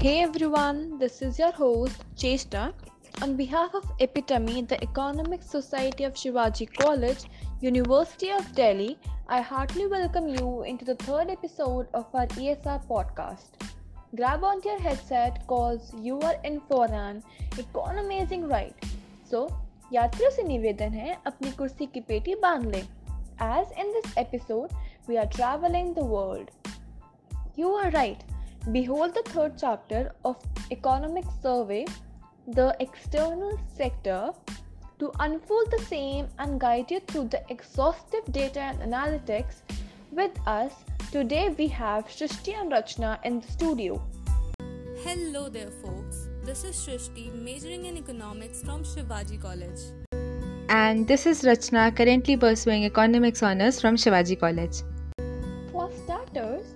Hey everyone, this is your host Cheshta. On behalf of Epitome, the Economic Society of Shivaji College, University of Delhi, I heartily welcome you into the third episode of our ESR podcast. Grab onto your headset cause you are in for an economizing ride. So, यात्रियों से निवेदन है अपनी कुर्सी की पेटी बांध लें. As in this episode, we are traveling the world. You are right. Behold the third chapter of Economic Survey, the external sector, to unfold the same and guide you through the exhaustive data and analytics. With us today, we have Shrishti and Rachna in the studio. Hello there, folks. This is Shrishti, majoring in economics from Shivaji College. And this is Rachna, currently pursuing economics honors from Shivaji College. For starters,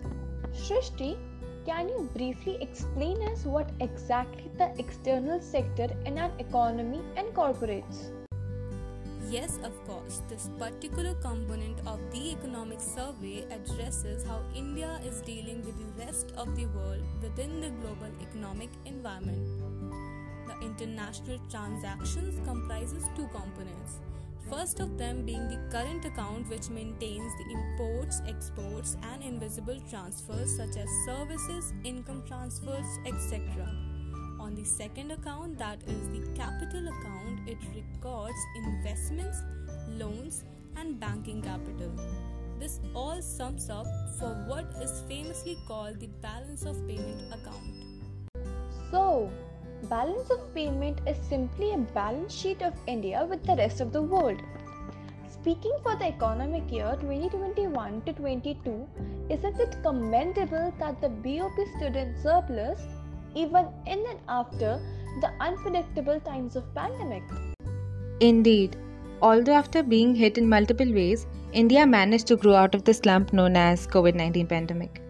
Shrishti can you briefly explain us what exactly the external sector in an economy incorporates? Yes, of course. This particular component of the economic survey addresses how India is dealing with the rest of the world within the global economic environment. The international transactions comprises two components First of them being the current account, which maintains the imports, exports, and invisible transfers such as services, income transfers, etc. On the second account, that is the capital account, it records investments, loans, and banking capital. This all sums up for what is famously called the balance of payment account. So, Balance of payment is simply a balance sheet of India with the rest of the world. Speaking for the economic year 2021 to 22, isn't it commendable that the BOP stood in surplus even in and after the unpredictable times of pandemic? Indeed. Although after being hit in multiple ways, India managed to grow out of the slump known as COVID-19 pandemic.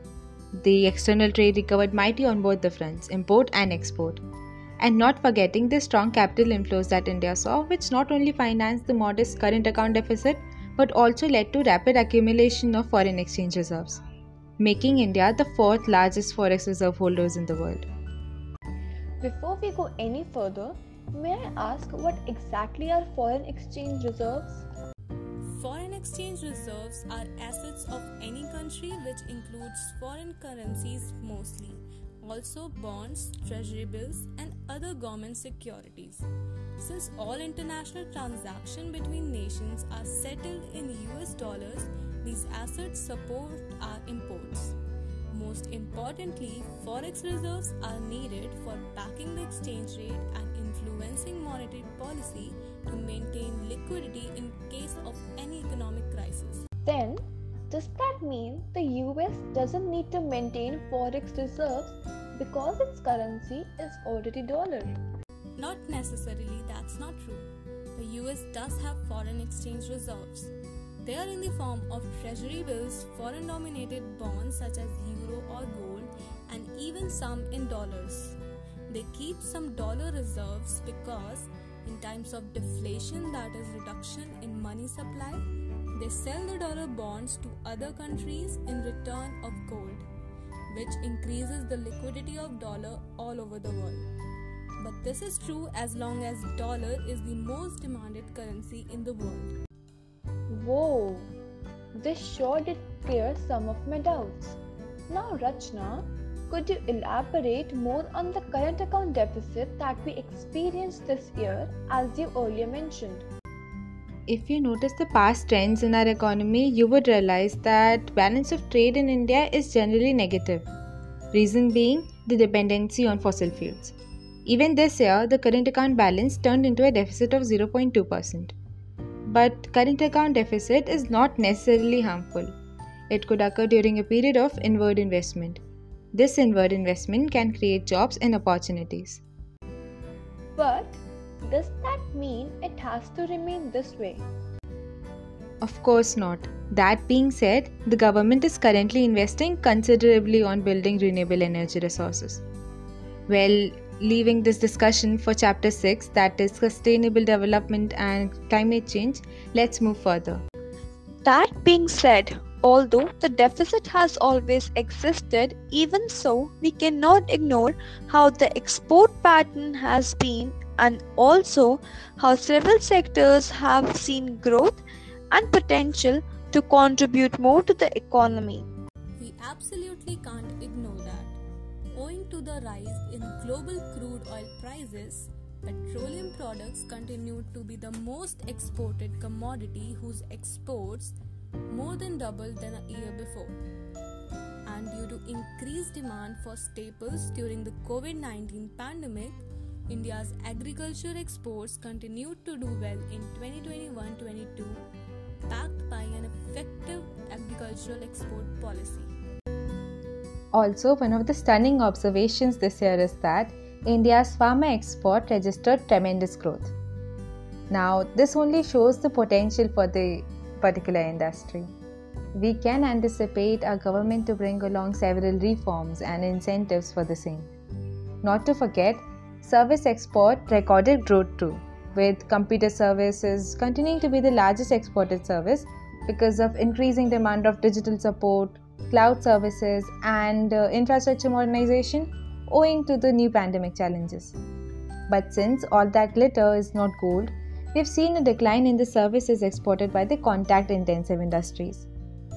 The external trade recovered mighty on both the fronts, import and export and not forgetting the strong capital inflows that India saw, which not only financed the modest current account deficit but also led to rapid accumulation of foreign exchange reserves, making India the fourth largest forex reserve holders in the world. Before we go any further, may I ask what exactly are foreign exchange reserves? Foreign exchange reserves are assets of any country which includes foreign currencies mostly also bonds, treasury bills, and other government securities. Since all international transactions between nations are settled in US dollars, these assets support our imports. Most importantly, forex reserves are needed for backing the exchange rate and influencing monetary policy to maintain liquidity in case of any economic crisis. Then, does that mean the US doesn't need to maintain forex reserves because its currency is already dollar? Not necessarily, that's not true. The US does have foreign exchange reserves. They are in the form of treasury bills, foreign denominated bonds such as euro or gold, and even some in dollars. They keep some dollar reserves because in times of deflation, that is reduction in money supply, they sell the dollar bonds to other countries in return of gold, which increases the liquidity of dollar all over the world. But this is true as long as dollar is the most demanded currency in the world. Whoa, this sure did clear some of my doubts. Now, Rachna, could you elaborate more on the current account deficit that we experienced this year as you earlier mentioned? If you notice the past trends in our economy, you would realize that balance of trade in India is generally negative. Reason being the dependency on fossil fuels. Even this year, the current account balance turned into a deficit of 0.2%. But current account deficit is not necessarily harmful. It could occur during a period of inward investment. This inward investment can create jobs and opportunities. But does that mean it has to remain this way? Of course not. That being said, the government is currently investing considerably on building renewable energy resources. Well, leaving this discussion for chapter 6 that is sustainable development and climate change, let's move further. That being said, Although the deficit has always existed, even so, we cannot ignore how the export pattern has been and also how several sectors have seen growth and potential to contribute more to the economy. We absolutely can't ignore that. Owing to the rise in global crude oil prices, petroleum products continue to be the most exported commodity whose exports more than double than a year before. And due to increased demand for staples during the COVID 19 pandemic, India's agriculture exports continued to do well in 2021 22, backed by an effective agricultural export policy. Also, one of the stunning observations this year is that India's pharma export registered tremendous growth. Now, this only shows the potential for the particular industry. We can anticipate our government to bring along several reforms and incentives for the same. Not to forget, service export recorded growth too, with computer services continuing to be the largest exported service because of increasing demand of digital support, cloud services, and uh, infrastructure modernization owing to the new pandemic challenges. But since all that glitter is not gold, we've seen a decline in the services exported by the contact intensive industries,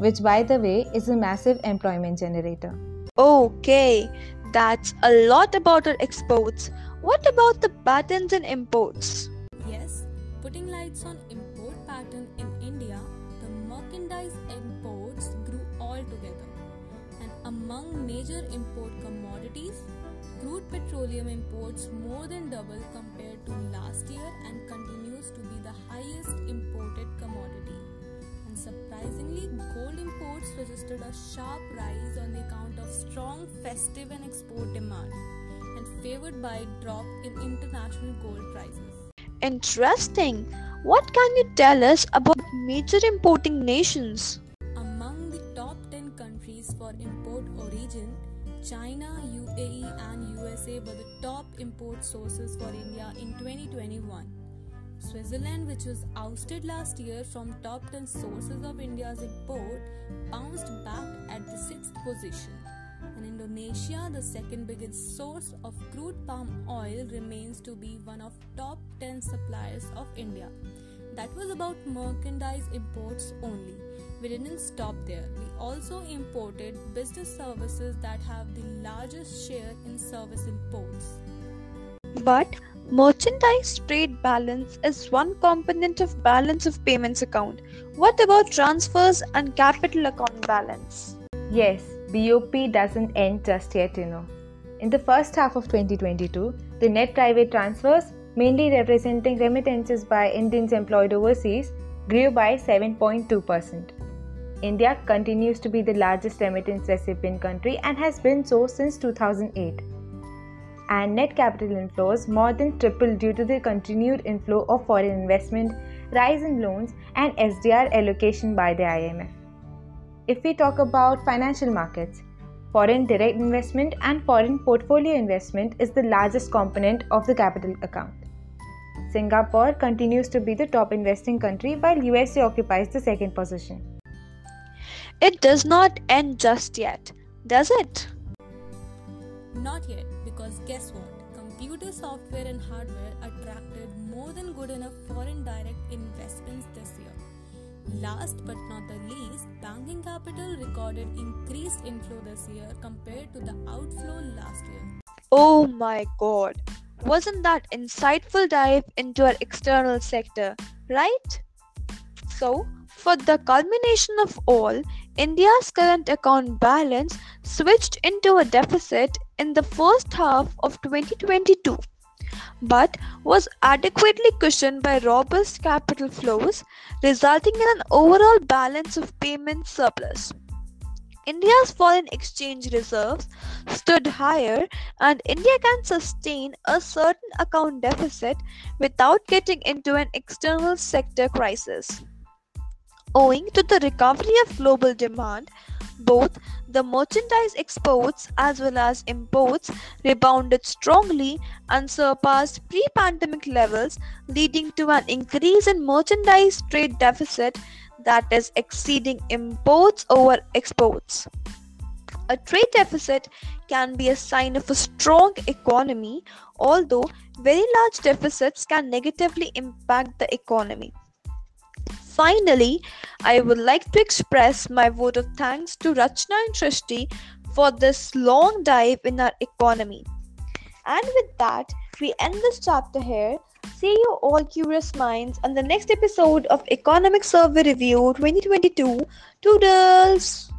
which, by the way, is a massive employment generator. Okay, that's a lot about our exports. What about the patterns and imports? Yes, putting lights on import pattern in India, the merchandise imports grew altogether. And among major import commodities, crude petroleum imports more than double compared to last year and continues to be the highest imported commodity. And surprisingly, gold imports registered a sharp rise on the account of strong festive and export demand and favored by drop in international gold prices. Interesting. What can you tell us about major importing nations? Among the top 10 countries for import origin, China, UAE, and USA were the top import sources for India in 2021. Switzerland, which was ousted last year from top 10 sources of India's import, bounced back at the sixth position. And Indonesia, the second biggest source of crude palm oil, remains to be one of top 10 suppliers of India. That was about merchandise imports only. We didn't stop there. We also imported business services that have the largest share in service imports. But merchandise trade balance is one component of balance of payments account. What about transfers and capital account balance? Yes, BOP doesn't end just yet, you know. In the first half of 2022, the net private transfers, mainly representing remittances by Indians employed overseas, grew by 7.2%. India continues to be the largest remittance recipient country and has been so since 2008. And net capital inflows more than tripled due to the continued inflow of foreign investment, rise in loans, and SDR allocation by the IMF. If we talk about financial markets, foreign direct investment and foreign portfolio investment is the largest component of the capital account. Singapore continues to be the top investing country while USA occupies the second position. It does not end just yet, does it? Not yet, because guess what? Computer software and hardware attracted more than good enough foreign direct investments this year. Last but not the least, banking capital recorded increased inflow this year compared to the outflow last year. Oh my god. Wasn't that insightful dive into our external sector, right? So, for the culmination of all, India's current account balance switched into a deficit in the first half of 2022 but was adequately cushioned by robust capital flows, resulting in an overall balance of payment surplus. India's foreign exchange reserves stood higher, and India can sustain a current account deficit without getting into an external sector crisis. Owing to the recovery of global demand, both the merchandise exports as well as imports rebounded strongly and surpassed pre pandemic levels, leading to an increase in merchandise trade deficit that is, exceeding imports over exports. A trade deficit can be a sign of a strong economy, although very large deficits can negatively impact the economy. Finally, I would like to express my vote of thanks to Rachna and Shrishti for this long dive in our economy. And with that, we end this chapter here. See you all curious minds on the next episode of Economic Survey Review 2022. Toodles!